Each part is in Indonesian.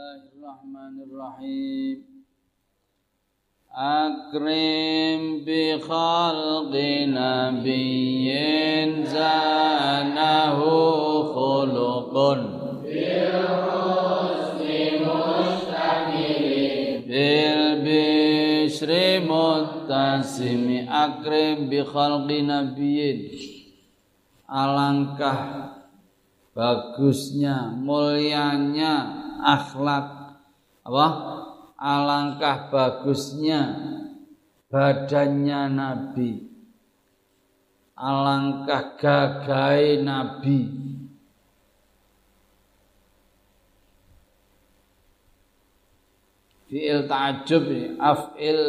Bismillahirrahmanirrahim. Akrim bi khalqi nabiyyin zanahu khuluqun. Bil bishri muttasimi akrim bi khalqi nabiyyin. Alangkah bagusnya, mulianya akhlak apa? Alangkah bagusnya badannya Nabi. Alangkah gagai Nabi. Fi'il ta'ajub af'il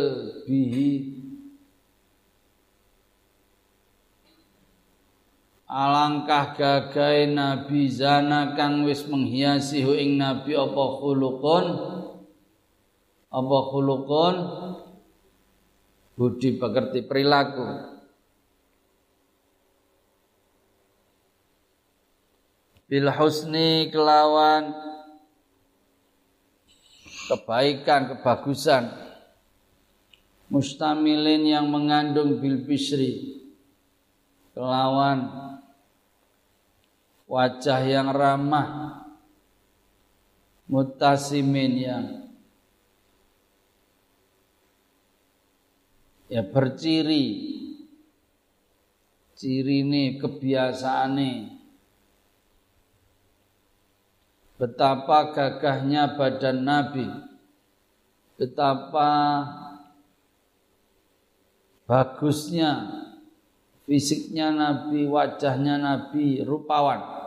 bihi Alangkah gagai Nabi zana kang wis menghiasi ing Nabi apa khuluqun? Apa khuluqun? Budi pekerti perilaku. Bil husni kelawan kebaikan kebagusan. Mustamilin yang mengandung bil bisri. Kelawan wajah yang ramah. Mutasimin yang ya berciri. Ciri ini kebiasaan ini betapa gagahnya badan Nabi. Betapa bagusnya fisiknya Nabi wajahnya Nabi rupawan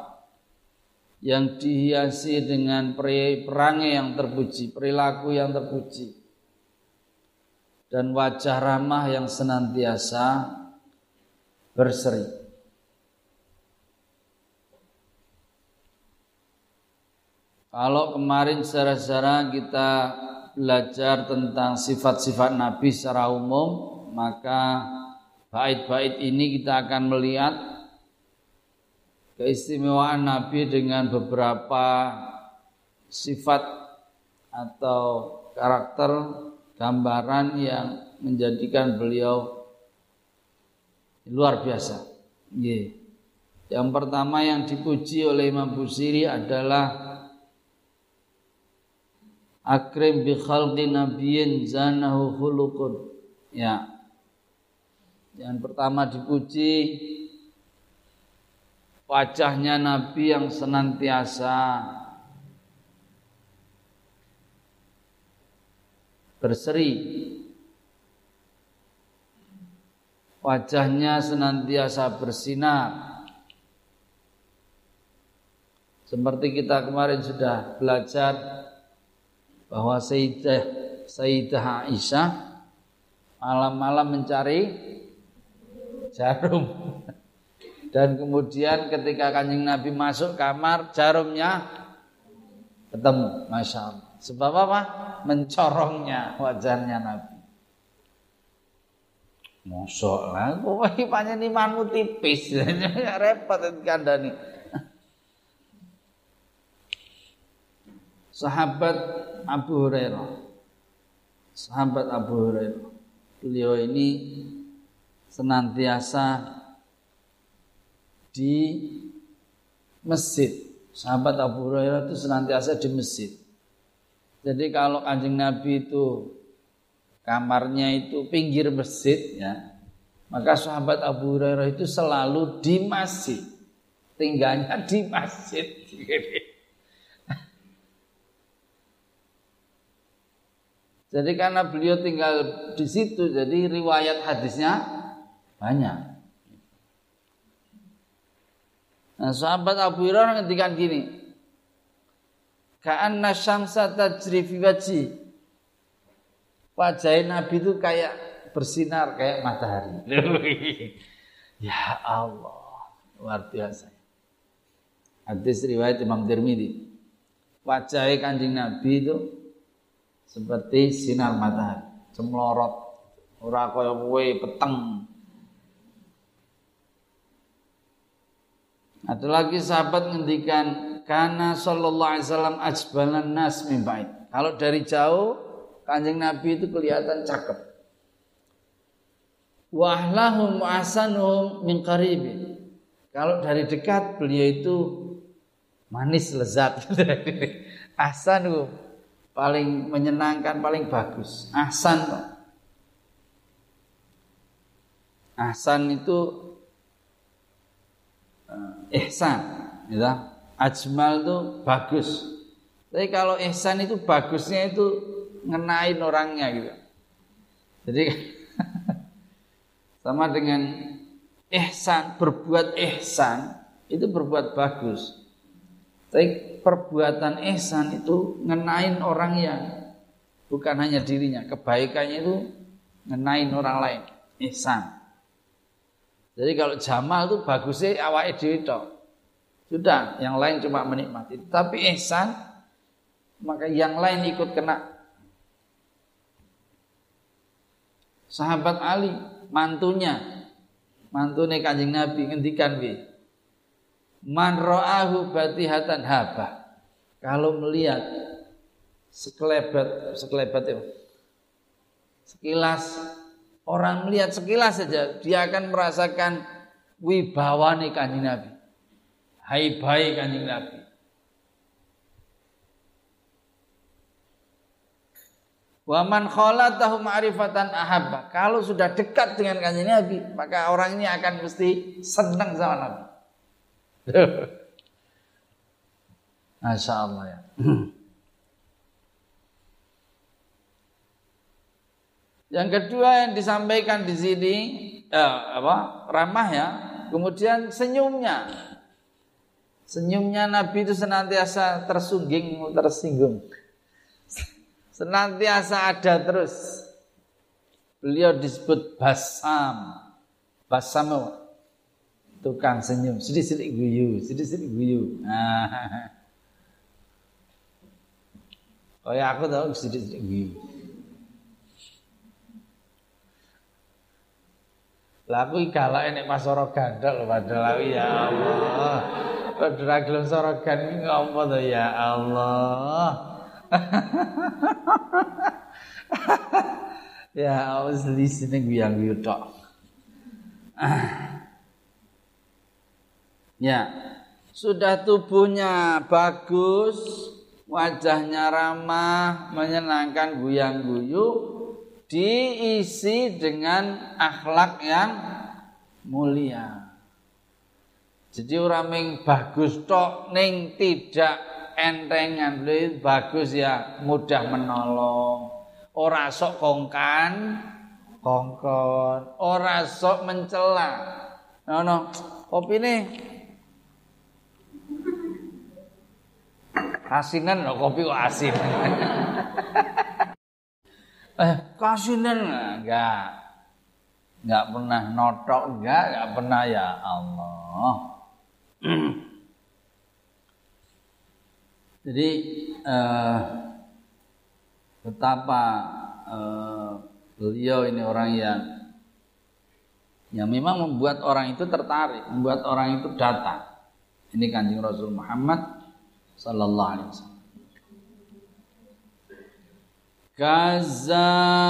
yang dihiasi dengan perangai yang terpuji, perilaku yang terpuji, dan wajah ramah yang senantiasa berseri. Kalau kemarin secara-secara kita belajar tentang sifat-sifat Nabi secara umum, maka bait-bait ini kita akan melihat keistimewaan Nabi dengan beberapa sifat atau karakter gambaran yang menjadikan beliau luar biasa. Yang pertama yang dipuji oleh Imam Busiri adalah akrim bi khalqi nabiyyin zanahu khuluqun. Ya. Yang pertama dipuji wajahnya Nabi yang senantiasa. Berseri. Wajahnya senantiasa bersinar. Seperti kita kemarin sudah belajar bahwa Sayyidah Sayyidah Aisyah malam-malam mencari jarum dan kemudian ketika kanjeng Nabi masuk kamar jarumnya ketemu Masya Allah. Sebab apa? mencorongnya wajahnya Nabi. Mosok lah, kowe panjang imanmu tipis, repot kandani. Sahabat Abu Hurairah, sahabat Abu Hurairah, beliau ini senantiasa di masjid. Sahabat Abu Hurairah itu senantiasa di masjid. Jadi kalau kanjeng Nabi itu kamarnya itu pinggir masjid ya, maka sahabat Abu Hurairah itu selalu di masjid. Tinggalnya di masjid. Jadi karena beliau tinggal di situ, jadi riwayat hadisnya banyak. Nah, sahabat Abu Hurairah ngendikan gini. Ka'anna syamsa tajri fi wajhi. Wajah Nabi itu kayak bersinar kayak matahari. ya Allah, luar biasa. Hadis riwayat Imam Tirmidzi. Wajah Kanjeng Nabi itu seperti sinar matahari, cemlorot, ora kaya peteng. Ada lagi sahabat ngendikan karena sallallahu alaihi wasallam ajbalan nas min Kalau dari jauh Kanjeng Nabi itu kelihatan cakep. Wahlahum asanuhum min qaribin. Kalau dari dekat beliau itu manis lezat. Ahsanu paling menyenangkan, paling bagus. Ahsan Ahsan itu ihsan, gitu. Ajmal itu bagus. Tapi kalau ihsan itu bagusnya itu ngenain orangnya gitu. Jadi sama dengan ihsan, berbuat ihsan itu berbuat bagus. Tapi perbuatan ihsan itu ngenain orang yang bukan hanya dirinya, kebaikannya itu ngenain orang lain. Ihsan. Jadi kalau Jamal itu bagusnya awak dhewe Sudah, yang lain cuma menikmati. Tapi ihsan maka yang lain ikut kena. Sahabat Ali, mantunya, mantunya Kanjeng Nabi ngendikan bi. Man ra'ahu batihatan haba. Kalau melihat sekelebat, sekelebat itu. Sekilas Orang melihat sekilas saja dia akan merasakan wibawa nih kanjeng Nabi. Hai baik kanjeng Nabi. Waman khalatahu ma'rifatan ahabba. Kalau sudah dekat dengan kanjeng Nabi, maka orang ini akan mesti senang sama Nabi. Masya Allah ya. Yang kedua yang disampaikan di sini eh, apa ramah ya. Kemudian senyumnya. Senyumnya Nabi itu senantiasa tersungging, tersinggung. Senantiasa ada terus. Beliau disebut basam. Basam tukang senyum, sedikit-sedikit guyu, sedikit-sedikit guyu. Nah. Oh ya aku tahu sedikit-sedikit guyu. Lah aku galak nek pas ora gandol padahal ya Allah. Padahal gelem sorogan iki ngopo to ya Allah. ya Allah sini guyang guyu tok. ya, sudah tubuhnya bagus, wajahnya ramah, menyenangkan guyang-guyu, diisi dengan akhlak yang mulia. Jadi orang yang bagus tok ning tidak entengan beli bagus ya mudah menolong. Ora sok kongkan, kongkon, ora sok mencela. No no, kopi nih asinan loh kopi kok asin. eh. Kasinan enggak. Enggak pernah notok enggak. Enggak pernah ya Allah. Jadi eh, betapa eh, beliau ini orang yang yang memang membuat orang itu tertarik membuat orang itu datang. Ini kanjeng Rasul Muhammad sallallahu alaihi wasallam Kazahri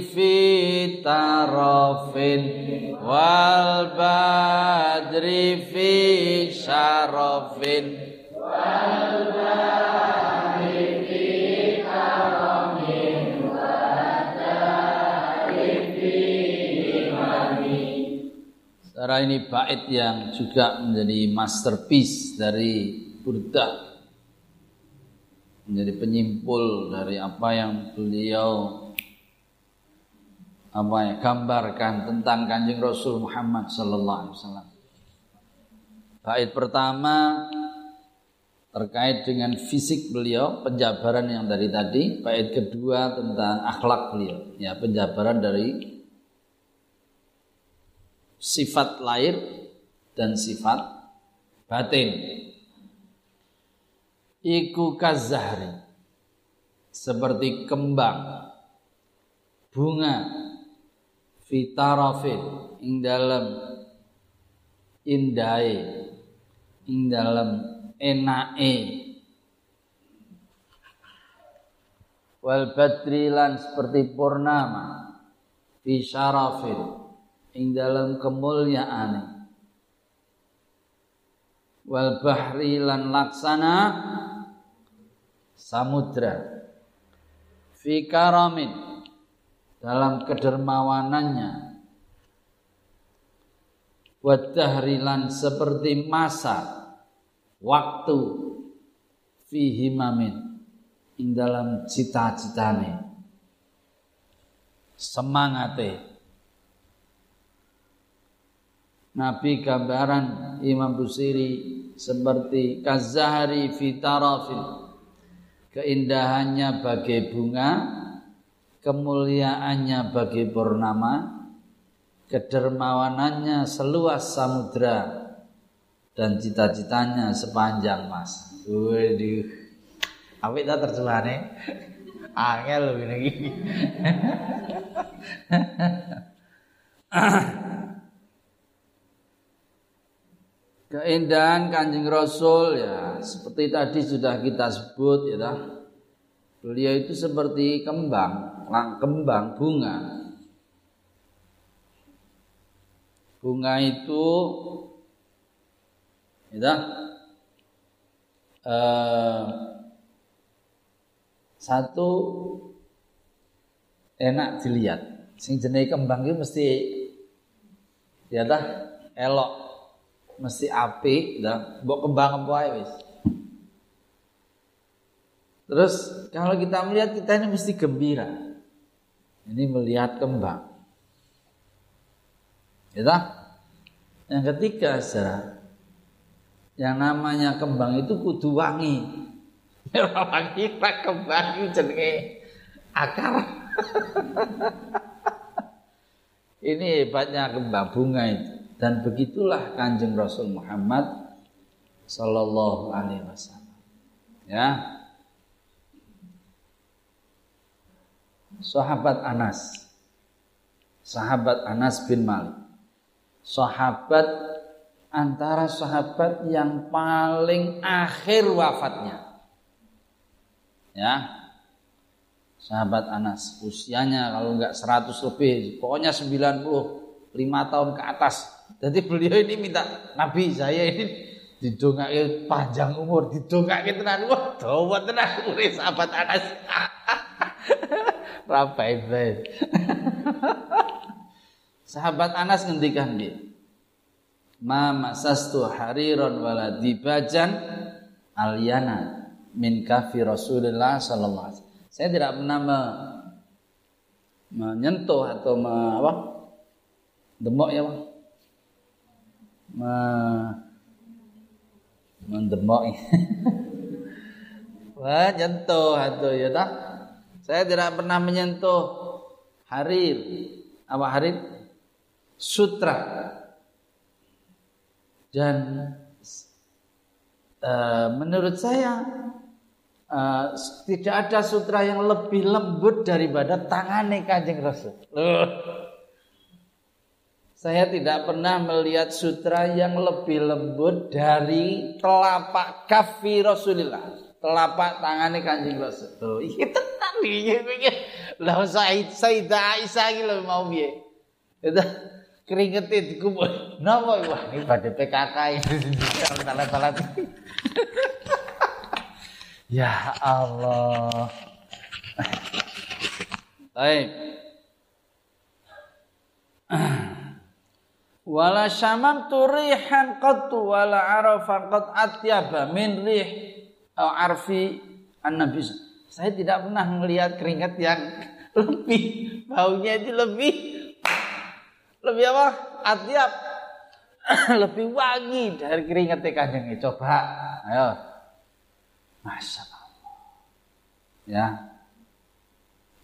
fi tarafin wal badri fi syarafin. Wal badri fi ini bait yang juga menjadi masterpiece dari Burdah menjadi penyimpul dari apa yang beliau apa ya gambarkan tentang kanjeng Rasul Muhammad Sallallahu Alaihi Wasallam. Bait pertama terkait dengan fisik beliau, penjabaran yang dari tadi. Bait kedua tentang akhlak beliau, ya penjabaran dari sifat lahir dan sifat batin iku kazahri. Seperti kembang. Bunga. Fitarafin ing dalam indai ing dalam enake. Wal seperti purnama. Fi syarafin. Ing dalam kemuliaan wal laksana samudra. Fi karamin. Dalam kedermawanannya. Wadahrilan seperti masa. Waktu. Fihi mamin ing dalam cita-citane. Semangate. Nabi gambaran Imam Busiri seperti kazahari fitarafil keindahannya bagai bunga kemuliaannya bagai purnama kedermawanannya seluas samudra dan cita-citanya sepanjang masa. Waduh. Apik ta terjemahane? Angel ngene. Keindahan Kanjeng Rasul ya seperti tadi sudah kita sebut ya Beliau itu seperti kembang, kembang bunga. Bunga itu ya eh, satu enak dilihat. Sing jenis kembang itu mesti ya dah elok, mesti api, dah mbok kembang apa wis. Terus kalau kita melihat kita ini mesti gembira. Ini melihat kembang. Ya dah? Yang ketiga saudara, yang namanya kembang itu kudu wangi. Wangi pak kembang jenenge akar. Ini hebatnya kembang bunga itu. Dan begitulah kanjeng Rasul Muhammad Sallallahu Alaihi Wasallam. Ya. Sahabat Anas. Sahabat Anas bin Malik. Sahabat antara sahabat yang paling akhir wafatnya. Ya. Sahabat Anas usianya kalau enggak 100 lebih pokoknya 95 tahun ke atas. Jadi beliau ini minta Nabi saya ini didongake panjang umur didongake tenan. Wah dawa tenan sahabat Anas rabai baik sahabat Anas ngendikan dia ma masastu hariron wala dibajan alyana min kafi Rasulullah sallallahu alaihi wasallam. Saya tidak pernah me, menyentuh atau me, apa? Demok ya, Bang. Me, mendemok. Wah, nyentuh atau ya tak? Saya tidak pernah menyentuh harir. Apa harir? Sutra. Dan uh, menurut saya Uh, tidak ada sutra yang lebih lembut daripada tangannya kanjeng Rasul. Uh. Saya tidak pernah melihat sutra yang lebih lembut dari telapak kafi Rasulullah. Telapak tangannya kanjeng Rasul. Oh, iya tenang nih. Lah Said Sayyidah Aisyah iki lho mau piye? Itu keringetnya dikubur. Napa wah ini pada PKK ini. Salah-salah. Ya Allah. Baik. Wala syamam turihan qattu wala arafa qat atyaba min rih arfi an-nabi. Saya tidak pernah melihat keringat yang lebih baunya itu lebih lebih apa? Atyab lebih wangi dari keringat kanjeng. Coba, ayo Masya Allah. Ya.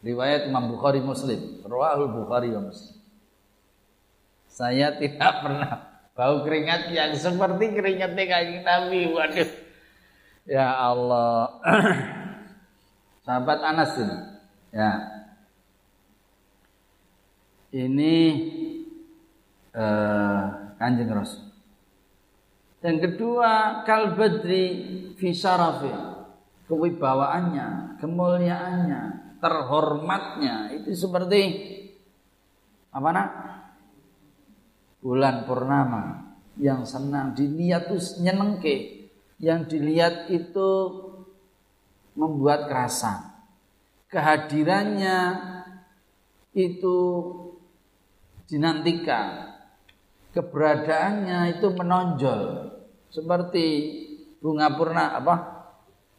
Riwayat Imam Bukhari Muslim. Rawahul Bukhari wa Muslim. Saya tidak pernah bau keringat yang seperti keringatnya kayak Nabi. Waduh. Ya Allah. Sahabat Anas ini. Ya. Ini uh, Kanjeng Rasul. Yang kedua, kal badri fi. Kewibawaannya, kemuliaannya, terhormatnya itu seperti apa nak? Bulan purnama yang senang dilihat tuh nyenengke, yang dilihat itu membuat kerasa. Kehadirannya itu dinantikan. Keberadaannya itu menonjol seperti bunga purna apa?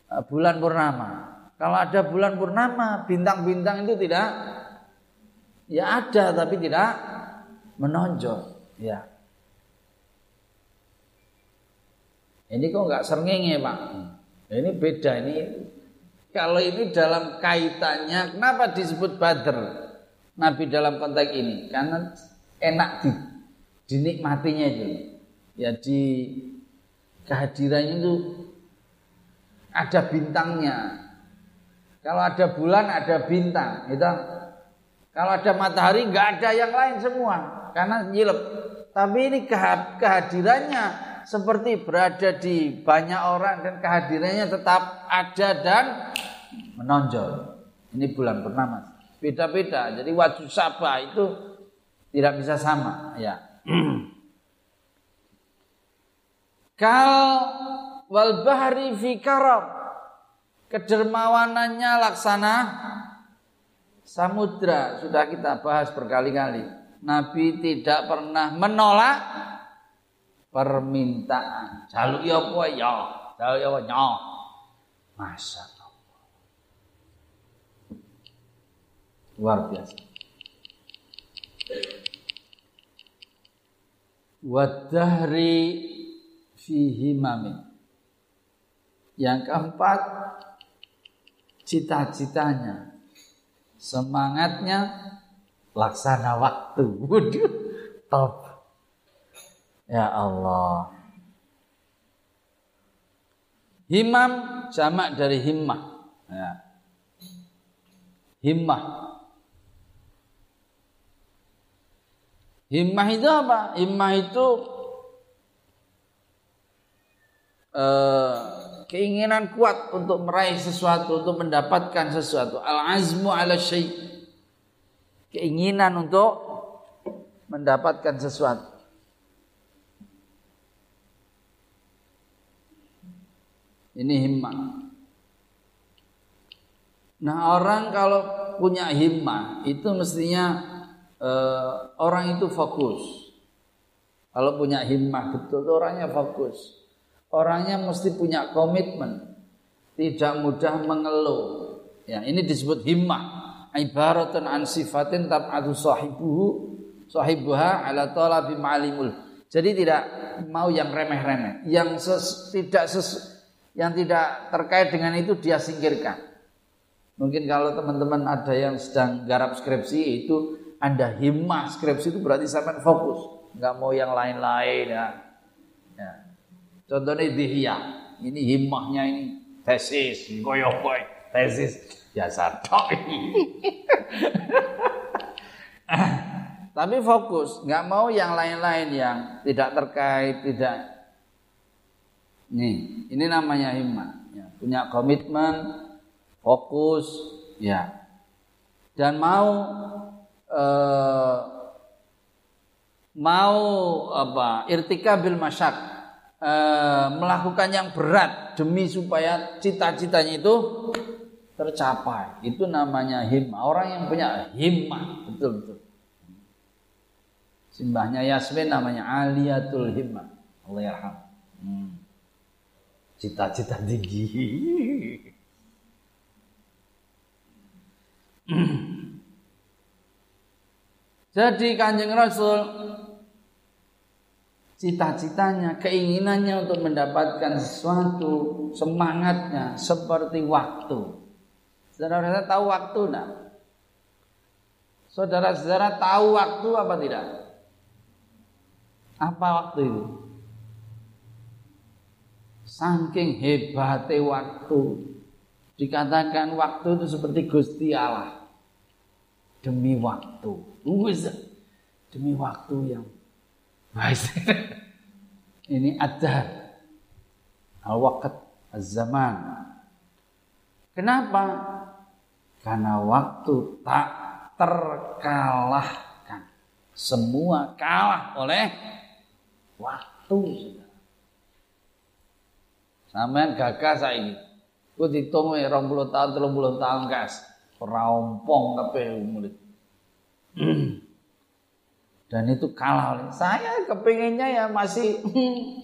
Eh, bulan purnama. Kalau ada bulan purnama, bintang-bintang itu tidak ya ada tapi tidak menonjol, ya. Ini kok nggak serngenge pak? Ini beda ini. Kalau ini dalam kaitannya, kenapa disebut Badr? Nabi dalam konteks ini karena enak di, dinikmatinya itu. Ya di kehadirannya itu ada bintangnya. Kalau ada bulan ada bintang, gitu. Kalau ada matahari nggak ada yang lain semua karena nyilep. Tapi ini kehadirannya seperti berada di banyak orang dan kehadirannya tetap ada dan menonjol. Ini bulan purnama beda-beda. Jadi wajib sabah itu tidak bisa sama, ya. Kal wal bahri fi karam. Kedermawanannya laksana samudra sudah kita bahas berkali-kali. Nabi tidak pernah menolak permintaan. Jaluk ya apa ya, jaluk ya apa ya. Masa Luar biasa. Wadahri fihi mami. Yang keempat, cita-citanya, semangatnya, laksana waktu. Waduh, top. Ya Allah. Himam jamak dari himmah. Ya. Himmah Himmah itu apa? Himmah itu uh, keinginan kuat untuk meraih sesuatu, untuk mendapatkan sesuatu. Al-azmu ala syai. Keinginan untuk mendapatkan sesuatu. Ini himmah. Nah orang kalau punya himmah itu mestinya uh, orang itu fokus. Kalau punya himmah betul orangnya fokus. Orangnya mesti punya komitmen. Tidak mudah mengeluh. Ya, ini disebut himmah. Ibaratun an sifatin tab'adu sahibuhu sahibuha ala talabi ma'alimul. Jadi tidak mau yang remeh-remeh, yang ses, tidak ses, yang tidak terkait dengan itu dia singkirkan. Mungkin kalau teman-teman ada yang sedang garap skripsi itu anda himmah skripsi itu berarti sampai fokus, nggak mau yang lain-lain ya. ya. Contohnya dihya, ini himmahnya ini tesis, goyok boy, tesis biasa. Tapi fokus, nggak mau yang lain-lain yang tidak terkait, tidak. Nih, ini namanya himmah. Ya, punya komitmen, fokus, ya, dan mau uh, mau apa irtikabil masyak uh, melakukan yang berat demi supaya cita-citanya itu tercapai. Itu namanya himmah orang yang punya himmah betul betul. Simbahnya Yasmin namanya Aliyatul Himmah Allah yarham. Hmm. Cita-cita tinggi Jadi kanjeng Rasul cita-citanya, keinginannya untuk mendapatkan sesuatu, semangatnya seperti waktu. Saudara-saudara tahu waktu enggak? Saudara-saudara tahu waktu apa tidak? Apa waktu itu? Saking hebatnya waktu. Dikatakan waktu itu seperti Gusti Allah. Demi waktu demi waktu yang baik. Ini ada Al-waqt az-zaman. Kenapa? Karena waktu tak terkalahkan. Semua kalah oleh waktu. Sampean gagas saiki. Ku ditung 20 tahun, 30 tahun gas. Ora ompong kabeh murid. Dan itu kalah oleh saya kepinginnya ya masih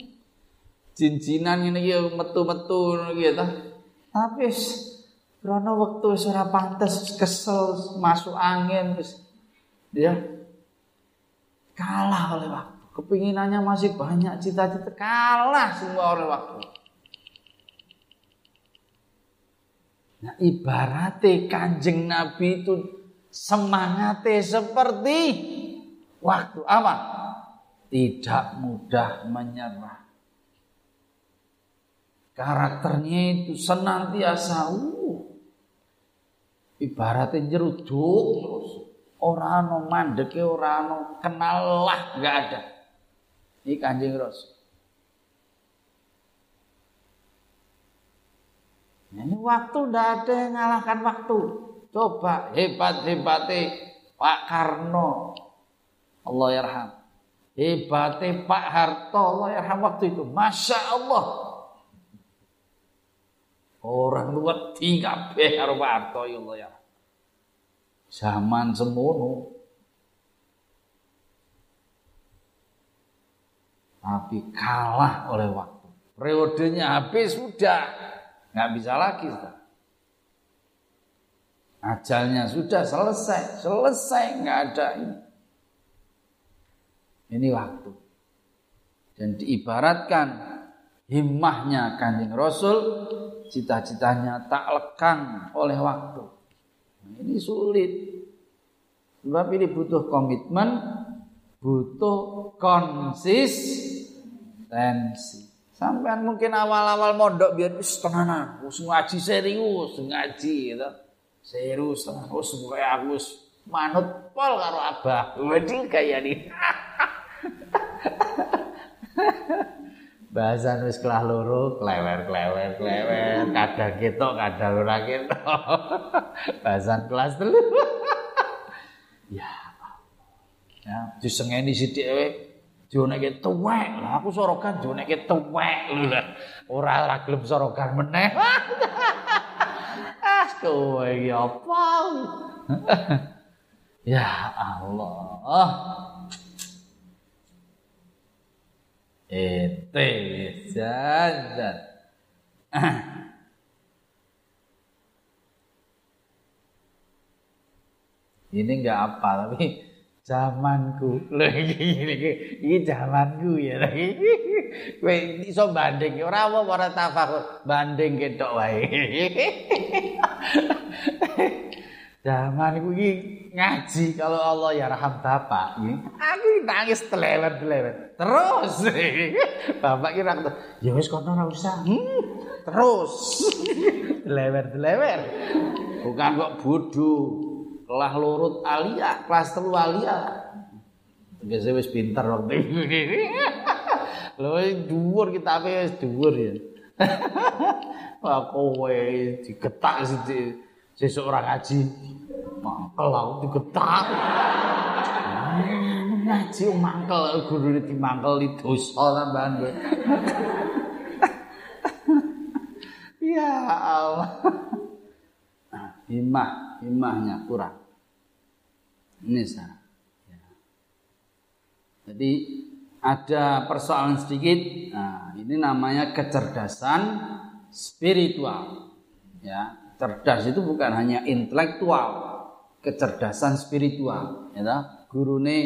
jinjinan ini ya metu-metu gitu. Tapi karena waktu wis ora pantes kesel masuk angin wis dia kalah oleh waktu. Kepinginannya masih banyak cita-cita kalah semua oleh waktu. Nah ibaratnya kanjeng Nabi itu semangatnya seperti waktu apa? Tidak mudah menyerah. Karakternya itu senantiasa uh, ibaratnya jeruduk terus. Orang no mandeke, orang no kenal lah, nggak ada. Ini kanjeng Rasul. Ini waktu ndak ada yang ngalahkan waktu. Coba hebat hebatnya Pak Karno Allah yarham. Hebatnya Pak Harto, Allah yarham waktu itu. Masya Allah. Orang luar tiga karo Pak Harto, ya Allah ya. Zaman semono. Tapi kalah oleh waktu. Periodenya habis sudah. Nggak bisa lagi. Sudah. Ajalnya sudah selesai. Selesai. Nggak ada ini. Ini waktu. Dan diibaratkan himmahnya kanjeng Rasul, cita-citanya tak lekang oleh waktu. Nah, ini sulit. Sebab ini butuh komitmen, butuh konsistensi. Sampai mungkin awal-awal mondok biar wis tenanan, wis ngaji serius, ngaji gitu. Serius, terus aku wis manut pol karo abah. Wedi kayak nih. Bahasan wis kelah loro, klewer klewer klewer, kadang ketok, kadang ora ketok. Bahasan kelas telu. ya. Ya, disengeni sithik wae. Dionekke tuwek. Lah aku sorokan dionekke tuwek lah. Ora ora sorokan meneh. ah, kowe iki apa? ya Allah. ente jangan ini enggak apa tapi zamanku lho iki iki iki zamanku ya kowe iso banding ora apa ora tafakur banding ketok wae Zaman iku iki ngaji kalau Allah ya raham bapak iki. Aku nangis telewer-telewer. Terus bapak ki ra ya wis kono ora usah. Hmm, terus telewer-telewer. Bukan kok bodoh. Kelah lurut alia, kelas telu alia. Tegese wis pinter waktu. Lho dhuwur kita wis dhuwur ya. Wah kowe digetak sih sesuk ora ngaji mangkel aku digetak ngaji mangkel gurune dimangkel di dosa tambahan kowe ya Allah himah himahnya kurang ini sana ya. jadi ada persoalan sedikit nah, ini namanya kecerdasan spiritual ya cerdas itu bukan hanya intelektual, kecerdasan spiritual, ya Gurune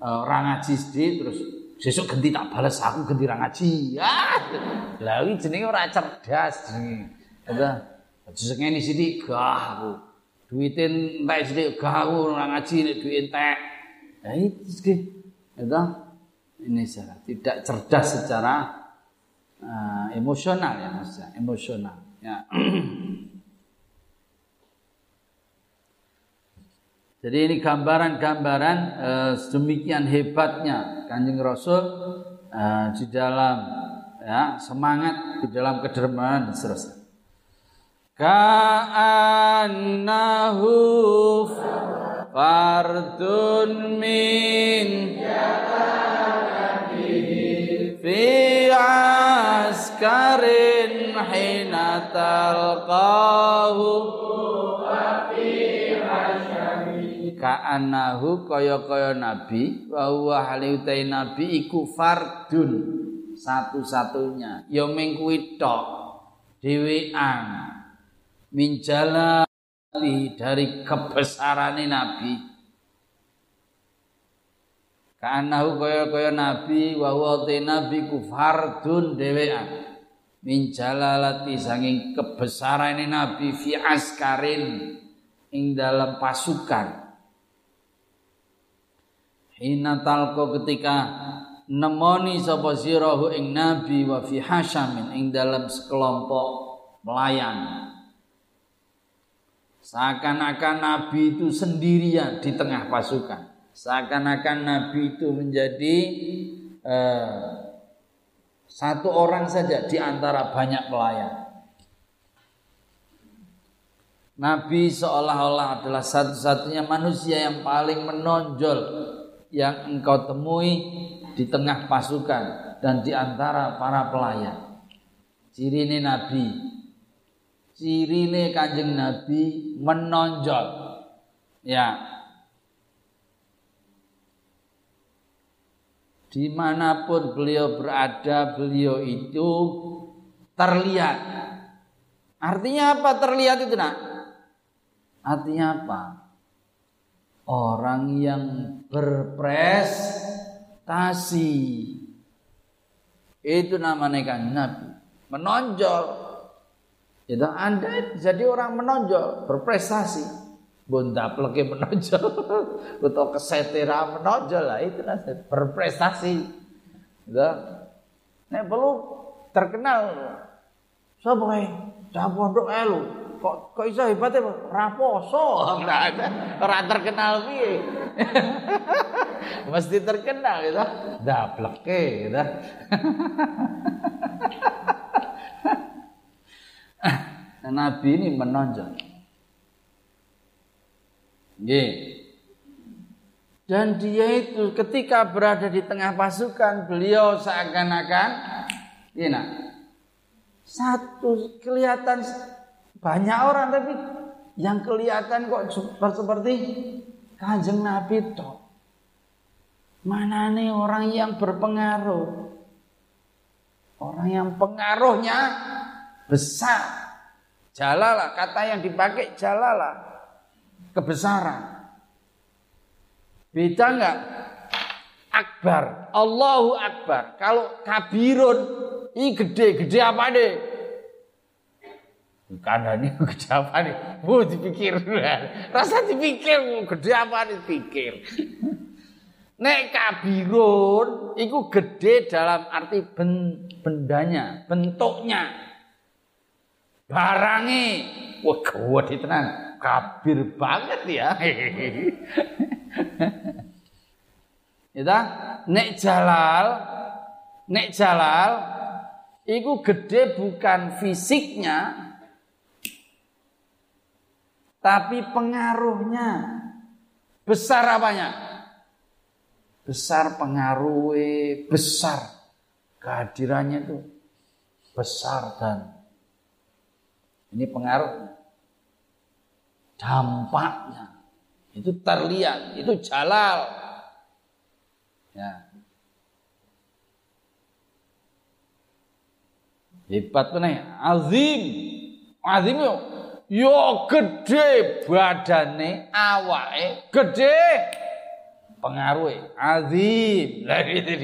uh, ora ngaji sedih terus sesuk ganti tak balas aku ganti ra ngaji. Ya. Lah iki jenenge ora cerdas jenenge. Ya. Disengeni sithik gah aku. Duite entek sithik aku ora ngaji nek duit entek. Ya iki ya ini salah tidak cerdas secara uh, emosional ya maksudnya emosional ya Jadi ini gambaran-gambaran uh, sedemikian hebatnya Kanjeng Rasul uh, di dalam ya, semangat di dalam kedermawan dan seterusnya. Ka'annahu fardun min fi askarin hina talqahu ka'annahu kaya-kaya nabi wa huwa haliutai nabi iku fardun satu-satunya. Ya ming tok dhewean minjala dari kebesarane nabi. Ka'annahu kaya-kaya nabi wa nabi ku fardun dhewean. Min jalalati sanging kebesarane nabi fi askarin ing dalam pasukan. Hina talko ketika nemoni sapa sirahu ing nabi wa fi hasyamin ing dalam sekelompok pelayan. Seakan-akan nabi itu sendirian di tengah pasukan. Seakan-akan nabi itu menjadi eh, satu orang saja di antara banyak pelayan. Nabi seolah-olah adalah satu-satunya manusia yang paling menonjol yang engkau temui di tengah pasukan dan di antara para pelayan. Ciri ini Nabi. Ciri ini kanjeng Nabi menonjol. Ya. Di mana pun beliau berada, beliau itu terlihat. Artinya apa terlihat itu nak? Artinya apa? orang yang berprestasi. Itu namanya kan Nabi. Menonjol. Itu Anda jadi orang menonjol, berprestasi. Bunda peleke menonjol. Atau kesetera menonjol lah. Itu. Berprestasi. Gitu. Nek perlu terkenal. Siapa yang? Dah pondok elu kok kok iso hebatnya raposo ora terkenal piye mesti terkenal gitu dapleke gitu Nabi ini menonjol Nggih. Dan dia itu ketika berada di tengah pasukan, beliau seakan-akan ini nah, satu kelihatan banyak orang tapi yang kelihatan kok seperti kanjeng Nabi toh. Mana nih orang yang berpengaruh? Orang yang pengaruhnya besar. Jalalah kata yang dipakai jalalah kebesaran. Beda enggak? Akbar, Allahu Akbar. Kalau kabirun, ini gede, gede apa deh? Kandani gede apa nih? Bu dipikir. Rasa dipikir gede apa nih pikir. Nek kabirun itu gede dalam arti ben, bendanya, bentuknya. Barangnya. Wah gede tenan. Kabir banget ya. Ya nek jalal, nek jalal, itu gede bukan fisiknya, tapi pengaruhnya besar apanya? Besar pengaruhnya, besar kehadirannya itu besar dan ini pengaruh dampaknya. Itu terlihat itu jalal. Ya. Hebat benar azim. Azim yuk Yo gede badane, awake gede. Pengaruhe azim. Lah gitu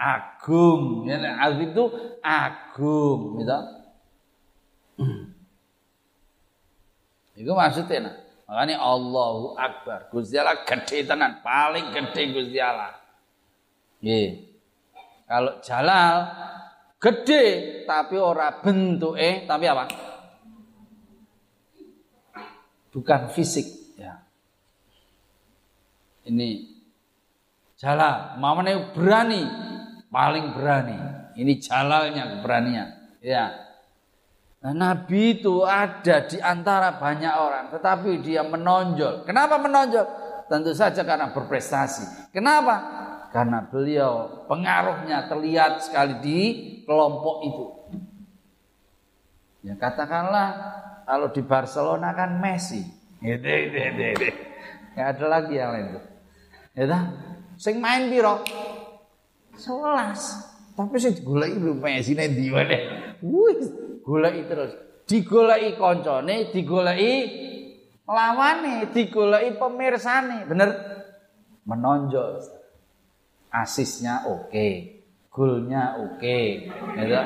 agung. Ya, azim itu agung, gitu. Itu maksudnya nah. Makanya Allahu Akbar. Gusti Allah gede tenan, paling gede Gusti Allah. Nggih. Kalau Jalal Gede tapi ora bentuke tapi apa? Bukan fisik ya. Ini Jalal, mamane berani, paling berani. Ini jalalnya keberanian. Ya. Nah, Nabi itu ada di antara banyak orang, tetapi dia menonjol. Kenapa menonjol? Tentu saja karena berprestasi. Kenapa? Karena beliau pengaruhnya terlihat sekali di kelompok itu. Ya katakanlah kalau di Barcelona kan Messi. Gitu, gitu, gitu. Ya ada lagi yang lain. Ya Sing main piro? 11. Tapi sing digoleki lho mesine ndi wae. Wih, goleki terus. Digoleki koncone, digoleki lawane, digoleki pemirsane. Bener? Menonjol. Asisnya oke. Okay. Golnya oke. Okay. Ya,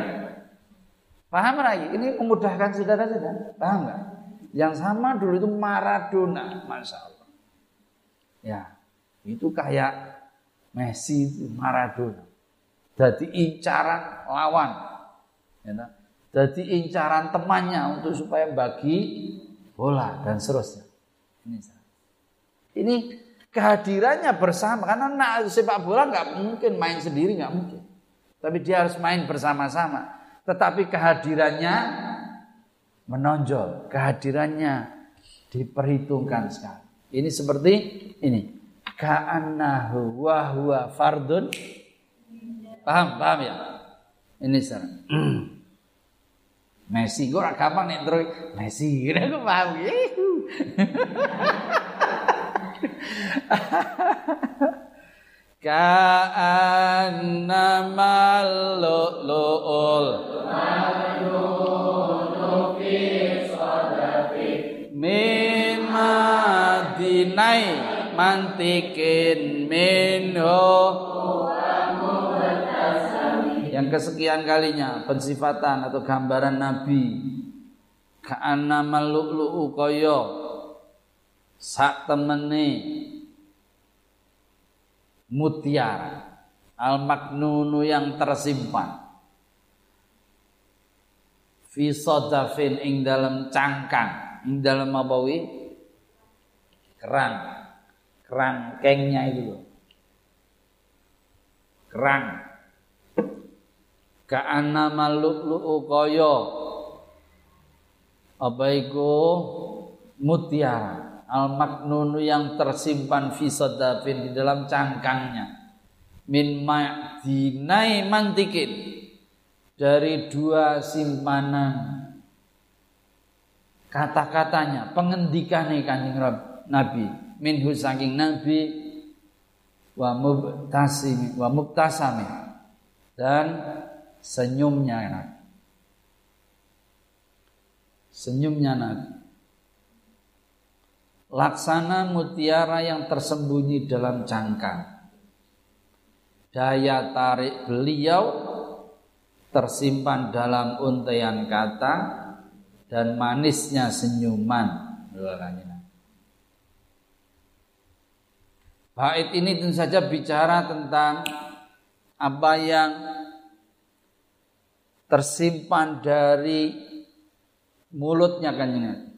Paham lagi? Ini memudahkan saudara-saudara. Paham nggak? Yang sama dulu itu Maradona, masya Allah. Ya, itu kayak Messi itu Maradona. Jadi incaran lawan. Ya, jadi incaran temannya untuk supaya bagi bola dan seterusnya. Ini, ini kehadirannya bersama karena nak sepak bola nggak mungkin main sendiri nggak mungkin. Tapi dia harus main bersama-sama. Tetapi kehadirannya menonjol, kehadirannya diperhitungkan sekali. Ini seperti ini ka'annahu wa huwa fardun. Paham? Paham ya? Ini sekarang Messi gue rakaman nih terus Messi gitu gue paham. Ka'annamal lu'ul min madinai mantikin minhu. Yang kesekian kalinya pensifatan atau gambaran Nabi. Ka'anna mallu'lu'u kaya sak temene. Mutiara. Al maknunu yang tersimpan. Fi sadafin ing dalam cangkang. Ing dalam mabawi kerang kerangkengnya itu loh. Kerang. Ka'anna maluklu'u koyo. Apa itu? Mutiara. Al-maknunu yang tersimpan fi di dalam cangkangnya. Min ma'dinai mantikin. Dari dua simpanan kata-katanya, pengendikan kanjeng Nabi minhu saking nabi wa mubtasimi wa mubtasami. Dan senyumnya nabi. Senyumnya nabi. Laksana mutiara yang tersembunyi dalam cangkang daya tarik beliau tersimpan dalam untaian kata dan manisnya senyuman Bait ini tentu saja bicara tentang apa yang tersimpan dari mulutnya kanjeng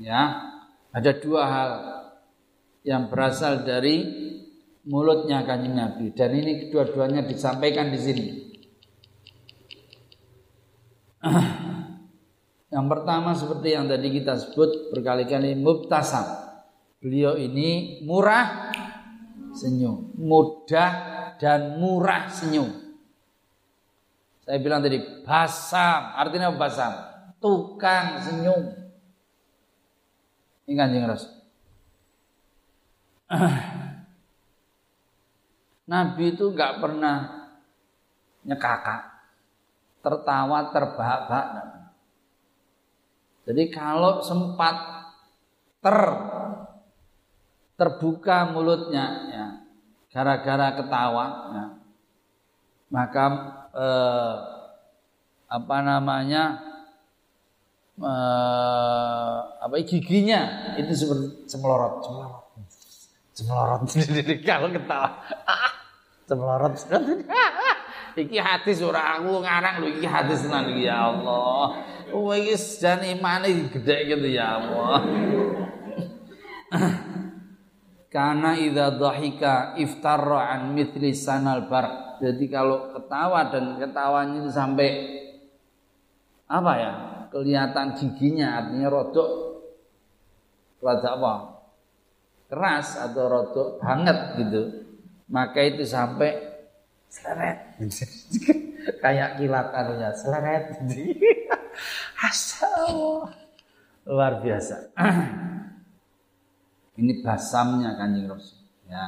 Ya, ada dua hal yang berasal dari mulutnya kanjeng Nabi dan ini kedua-duanya disampaikan di sini. Yang pertama seperti yang tadi kita sebut berkali-kali mubtasam. Beliau ini murah senyum. Mudah dan murah senyum. Saya bilang tadi basam, artinya basam? Tukang senyum. Ini kanjeng Rasul. Nabi itu nggak pernah nyekakak, tertawa terbahak-bahak. Jadi kalau sempat ter terbuka mulutnya ya. Gara-gara ketawa ya, maka eh, apa namanya eh, apa giginya itu seperti cemelorot cemelorot cemelorot kalau ketawa. Cemelorot iki hati ora aku ngarang lho iki hati tenan iki ya Allah. Oh iki jan imane gede gitu ya Allah Karena idza dhahika iftarra an mithli sanal bar. Jadi kalau ketawa dan ketawanya itu sampai apa ya? Kelihatan giginya artinya rodok rada apa? Keras atau rodok banget gitu. Maka itu sampai seleret. Kayak kilatan ya, seleret. Asal luar biasa. Ini basamnya kanjeng Rasul. Ya.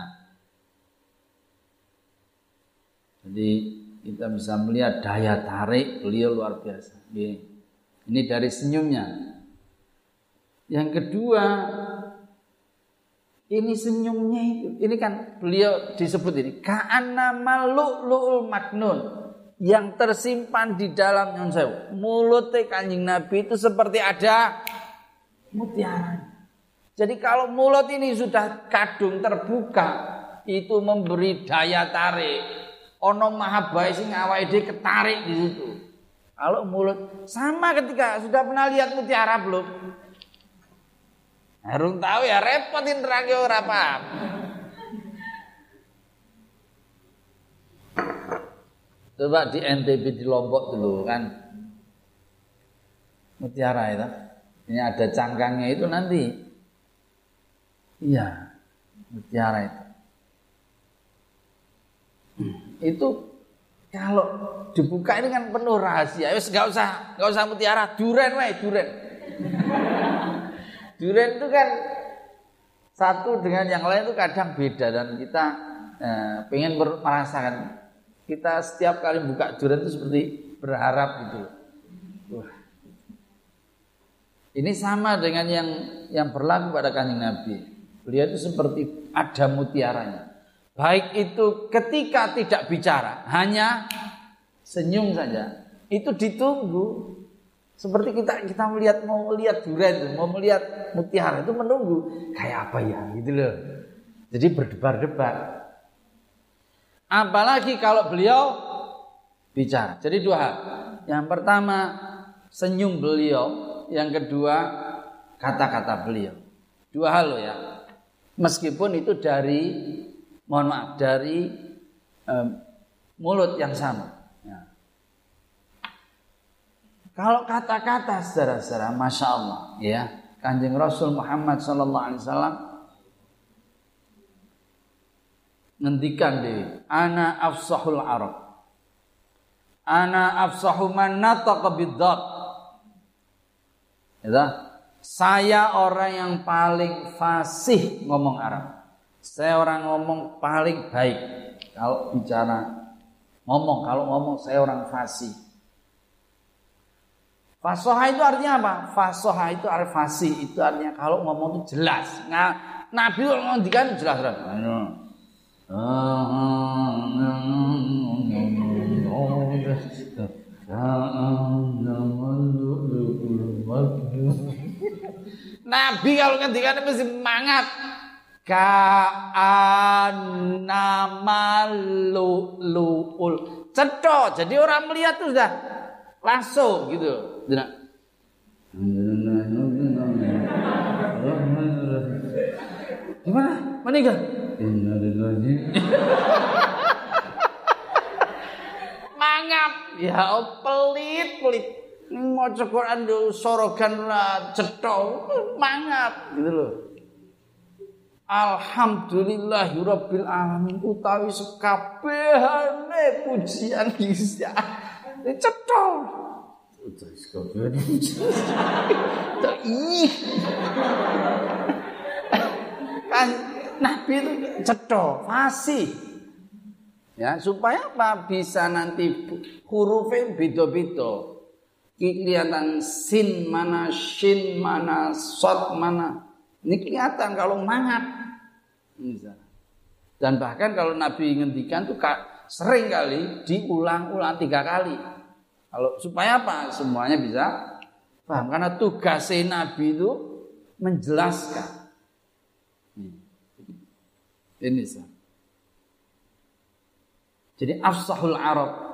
Jadi kita bisa melihat daya tarik beliau luar biasa. Ini dari senyumnya. Yang kedua, ini senyumnya itu. Ini kan beliau disebut ini ka'anna malu'lu'ul maknun yang tersimpan di dalam saya mulutnya kanjeng Nabi itu seperti ada mutiara. Jadi kalau mulut ini sudah kadung terbuka, itu memberi daya tarik. Ono mahabai sing awake dhewe ketarik di situ. Kalau mulut sama ketika sudah pernah lihat mutiara belum? Harus tahu ya repotin nerake ora paham. Coba di NTB di Lombok dulu kan mutiara itu. Ini ada cangkangnya itu nanti Iya, mutiara itu. Itu kalau dibuka ini kan penuh rahasia. Wes nggak usah, nggak usah mutiara, duren wae, duren. duren itu kan satu dengan yang lain itu kadang beda dan kita eh, pengen merasakan kita setiap kali buka duren itu seperti berharap gitu. Wah. Ini sama dengan yang yang berlaku pada kanjeng Nabi. Beliau itu seperti ada mutiaranya. Baik itu ketika tidak bicara, hanya senyum saja. Itu ditunggu. Seperti kita kita melihat mau melihat durian mau melihat mutiara itu menunggu kayak apa ya gitu loh. Jadi berdebar-debar. Apalagi kalau beliau bicara. Jadi dua hal. Yang pertama senyum beliau, yang kedua kata-kata beliau. Dua hal loh ya. Meskipun itu dari mohon maaf dari um, mulut yang sama. Ya. Kalau kata-kata saudara-saudara, masya Allah, ya kanjeng Rasul Muhammad Sallallahu Alaihi Wasallam ngendikan di ana afsahul arab ana afsahu man nataqa bidzat ya saya orang yang paling fasih ngomong Arab. Saya orang ngomong paling baik. Kalau bicara ngomong, kalau ngomong saya orang fasih. Fasoha itu artinya apa? Fasoha itu artinya fasih. Itu artinya kalau ngomong itu jelas. Nah, Nabi ngendikan jelas jelas. Nabi kalau ngendikan mesti semangat. Ka'anamalu'ul. Cetok. Jadi orang melihat tuh sudah langsung gitu. Tidak. Gimana? Meninggal? Mangap. Ya pelit, pelit maca Quran do sorogan lah cetok mangap gitu loh. Alhamdulillahirabbil alamin utawi sekabehane pujian cetok. Utawi sekabehane kan Nabi itu cetok, fasih. Ya, supaya apa? Bisa nanti hurufnya beda-beda kelihatan sin mana shin mana sot mana. Ini kelihatan kalau mangat. Dan bahkan kalau Nabi ngendikan tuh sering kali diulang-ulang tiga kali. Kalau supaya apa? Semuanya bisa paham. Karena tugas Nabi itu menjelaskan. Ini jadi afsahul Arab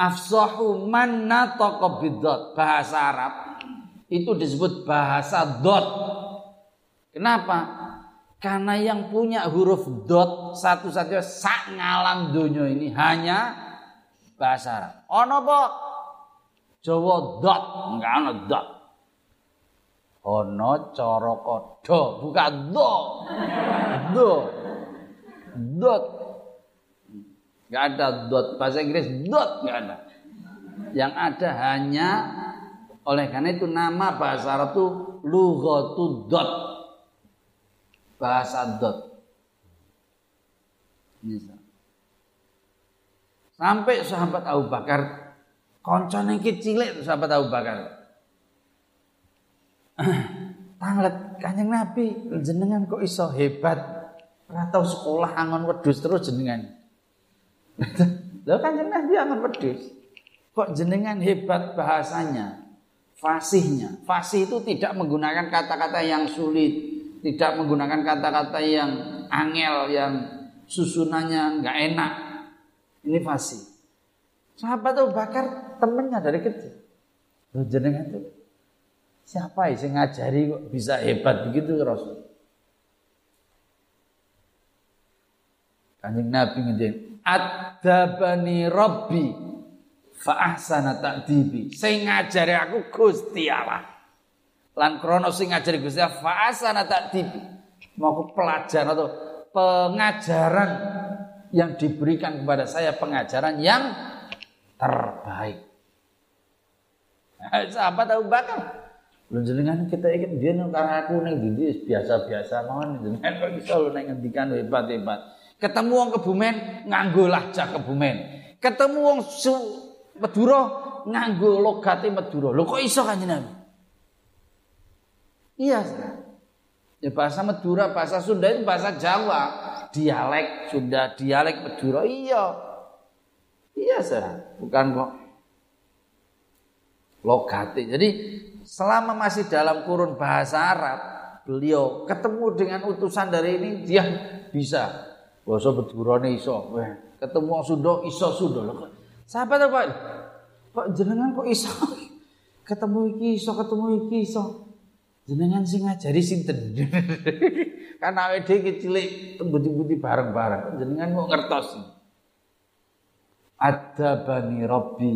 afsahu man nataqa bidzat bahasa Arab itu disebut bahasa dot kenapa Karena yang punya huruf dot satu-satunya sak ngalam dunia ini hanya bahasa Arab. Ono apa? Jawa dot, enggak ono dot. Ono cara kodo, bukan do. Do. Dot. Enggak ada dot bahasa Inggris dot enggak ada. Yang ada hanya oleh karena itu nama bahasa Arab itu lughatu dot. Bahasa dot. Misal. Sampai sahabat Abu Bakar koncone kecil itu sahabat Abu Bakar. Tanglet Kanjeng Nabi jenengan kok iso hebat. Ora tau sekolah angon wedhus terus jenengan. Lho Kanjeng Nabi angon wedhus. Kok jenengan hebat bahasanya, fasihnya. Fasih itu tidak menggunakan kata-kata yang sulit, tidak menggunakan kata-kata yang angel, yang susunannya nggak enak, ini fasih. Sahabat Abu Bakar temennya dari kecil. Loh jenengan itu siapa yang ngajari kok bisa hebat begitu Rasul? Kanjeng Nabi ngejeng adabani Rabbi fa ahsana ta'dibi. Sing ngajari aku Gusti Allah. Lan krono sing ngajari Gusti Allah fa ahsana ta'dibi. Mau aku pelajaran atau pengajaran yang diberikan kepada saya pengajaran yang terbaik. Sahabat Abu Bakar. Lu jenengan kita ingin dia karena aku neng dindi biasa-biasa mohon jenengan kok bisa lu neng hebat-hebat. Ketemu wong kebumen nganggo lahjah kebumen. Ketemu wong Madura nganggo logate Madura. Lho kok iso kan Nabi? Iya. Ya bahasa Madura, bahasa Sunda itu bahasa Jawa dialek Sunda, dialek Madura. Iya. Iya, sah. Bukan kok logate. Jadi selama masih dalam kurun bahasa Arab, beliau ketemu dengan utusan dari ini dia bisa bahasa Madura iso. Wah, ketemu Sunda iso Sunda. Sahabat apa? Kok jenengan kok iso? Ketemu iki iso, ketemu iki iso. Jenengan sing ngajari sinten? kan awake dhewe cilik tembuti-buti bareng-bareng. Jenengan kok ngertos. Adabani Rabbi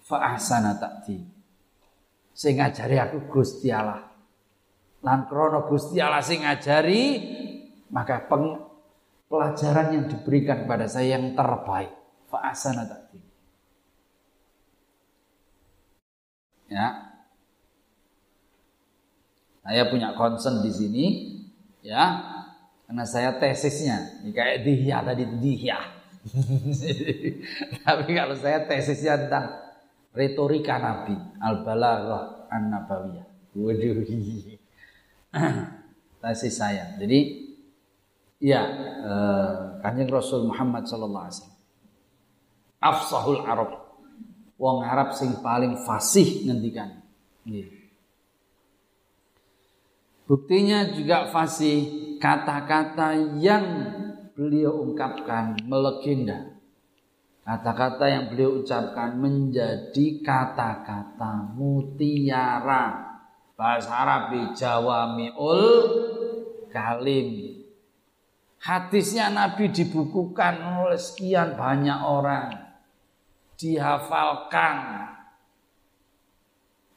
fa ahsana ta'ti. Sing ngajari aku Gusti Allah. Lan krana Gusti Allah sing ngajari, maka peng, pelajaran yang diberikan pada saya yang terbaik. Fa ahsana ta'ti. Ya, saya punya concern di sini, ya, karena saya tesisnya, ini kayak dihya tadi dihya. Tapi kalau saya tesisnya tentang retorika Nabi, al-balaghah an-nabawiyah. Waduh. Tesis saya. Jadi ya eh, Kanjeng Rasul Muhammad sallallahu alaihi wasallam afsahul Arab. Wong Arab sing paling fasih ngendikan. Nggih. Buktinya juga fasih kata-kata yang beliau ungkapkan melegenda. Kata-kata yang beliau ucapkan menjadi kata-kata mutiara. Bahasa Arab Jawamiul Kalim. Hadisnya Nabi dibukukan oleh sekian banyak orang. Dihafalkan.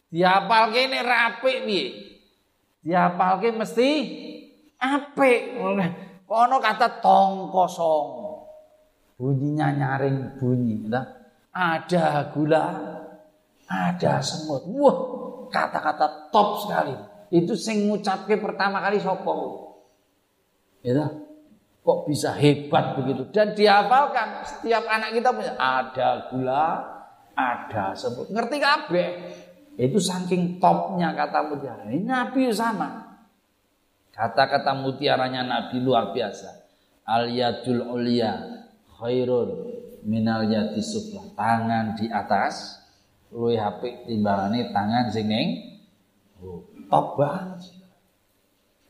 Dihafal ini rapi diapalke mesti apik. Kono kata tong kosong. Bunyinya nyaring bunyi. Ada gula, ada semut. Wah, kata-kata top sekali. Itu sing ngucapke pertama kali sopo. Ya Kok bisa hebat begitu dan dihafalkan setiap anak kita punya ada gula, ada semut. Ngerti kabeh. Itu saking topnya kata mutiara. Ini Nabi sama. Kata-kata mutiaranya Nabi luar biasa. Al yadul ulia khairun minal sufla. Tangan di atas luwih apik timbangane tangan sing oh, top banget.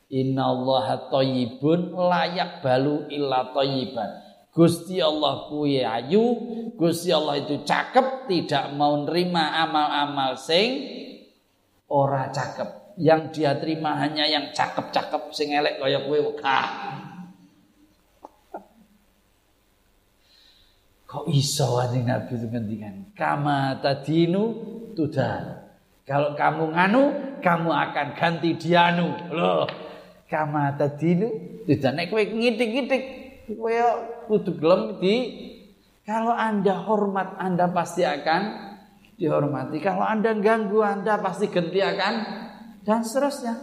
Inna Allah toyibun layak balu illa toyiban. Gusti Allah kuwi ayu, Gusti Allah itu cakep, tidak mau nerima amal-amal sing ora cakep. yang dia terima hanya yang cakep-cakep sing elek kaya kowe wegah. Kok iso anjing Nabi itu ngendikan? Kama tadinu tudan. Kalau kamu nganu, kamu akan ganti dianu. Loh, kama tadinu tudan. Nek kowe ngitik-ngitik kowe kudu gelem di kalau Anda hormat, Anda pasti akan dihormati. Kalau Anda ganggu, Anda pasti ganti akan dan seterusnya.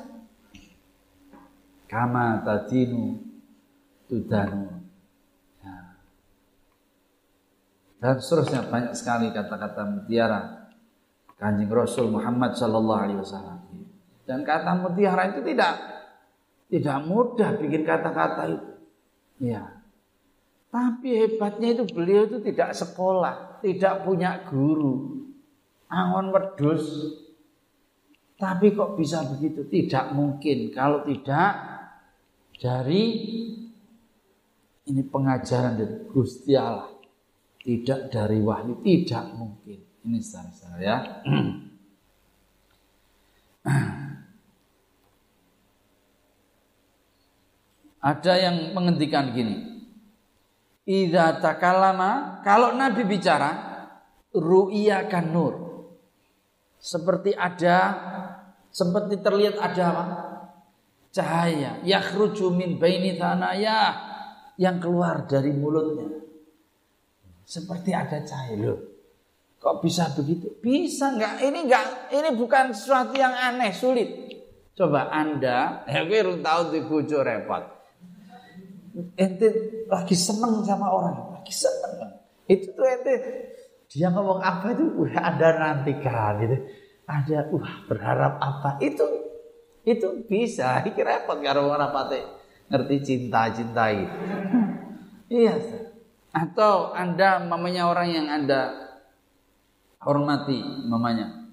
Kama tadinu tudanu. Ya. Dan seterusnya banyak sekali kata-kata mutiara kanjeng Rasul Muhammad Shallallahu Alaihi Wasallam. Dan kata mutiara itu tidak tidak mudah bikin kata-kata itu. Ya. Tapi hebatnya itu beliau itu tidak sekolah, tidak punya guru. Angon wedus, tapi kok bisa begitu? Tidak mungkin kalau tidak dari ini pengajaran dari Gusti Allah. Tidak dari wahyu, tidak mungkin. Ini saudara ya. Ada yang menghentikan gini. Idza takalama, kalau Nabi bicara, ru'ya kan nur. Seperti ada seperti terlihat ada apa? Cahaya yakhruju min baini tanaya yang keluar dari mulutnya. Seperti ada cahaya loh. Kok bisa begitu? Bisa nggak? Ini nggak. Ini bukan sesuatu yang aneh, sulit. Coba Anda, ya gue tahu di repot. Ente lagi seneng sama orang, lagi seneng. Itu tuh ente dia ngomong apa itu? Ada nantikan gitu. Ada wah berharap apa? Itu itu bisa. Iki repot karo ora pate ngerti cinta cintai iya atau anda mamanya orang yang anda hormati mamanya.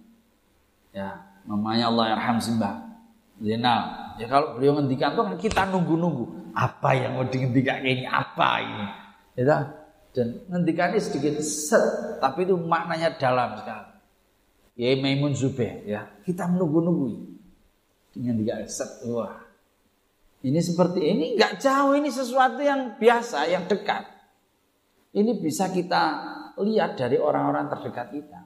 Ya mamanya Allah yarham simbah Zainal ya kalau beliau ngendikan tuh kan kita nunggu-nunggu apa yang mau dihentikan ini? Apa ini? Ya dan ngendikannya sedikit set tapi itu maknanya dalam sekali. Ya Maimun Zubair ya. Kita menunggu-nunggu. Dengan tiga set wah. Ini seperti ini nggak jauh ini sesuatu yang biasa yang dekat. Ini bisa kita lihat dari orang-orang terdekat kita.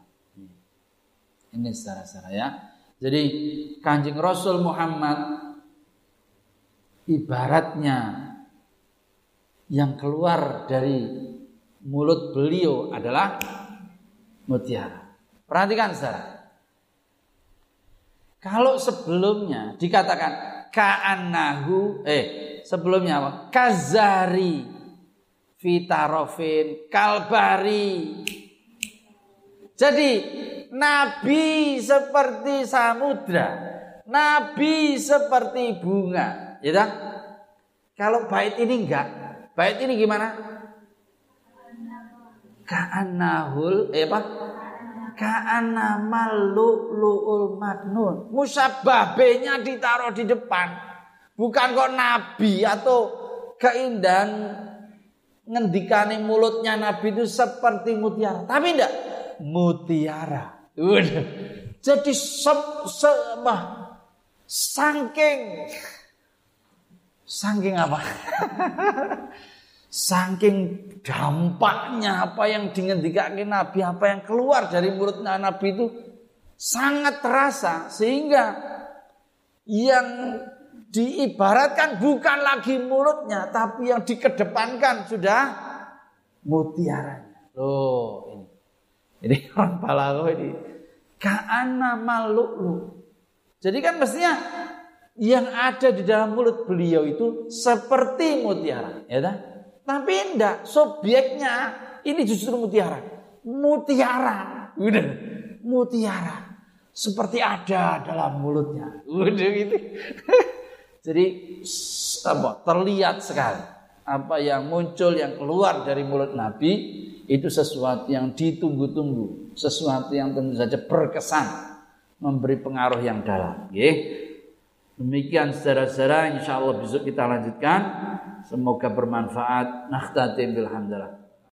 Ini secara-secara ya. Jadi kanjeng Rasul Muhammad ibaratnya yang keluar dari mulut beliau adalah mutiara Perhatikan saudara. Kalau sebelumnya dikatakan ka'annahu eh sebelumnya apa? Kazari fitarofin kalbari. Jadi nabi seperti samudra, nabi seperti bunga, tak? Kalau bait ini enggak, bait ini gimana? Ka'annahul eh apa? ka'ana lu'lu'ul maknun. Musababenya ditaruh di depan. Bukan kok nabi atau keindahan ngendikane mulutnya nabi itu seperti mutiara. Tapi enggak mutiara. Jadi se, se saking saking apa? Saking dampaknya apa yang dingendikake Nabi, apa yang keluar dari mulutnya Nabi itu sangat terasa sehingga yang diibaratkan bukan lagi mulutnya tapi yang dikedepankan sudah mutiaranya. Loh, ini. Ini orang balago ini. Ka'ana maluklu. Jadi kan mestinya yang ada di dalam mulut beliau itu seperti mutiara, ya kan? Tapi enggak, subjeknya ini justru mutiara. Mutiara. Udah, mutiara. Seperti ada dalam mulutnya. Udah gitu. Jadi? Terlihat sekali apa yang muncul yang keluar dari mulut Nabi itu sesuatu yang ditunggu-tunggu, sesuatu yang tentu saja berkesan, memberi pengaruh yang dalam. Demikian saudara-saudara, insya Allah besok kita lanjutkan. Semoga bermanfaat. Nakhtatim bilhamdulillah.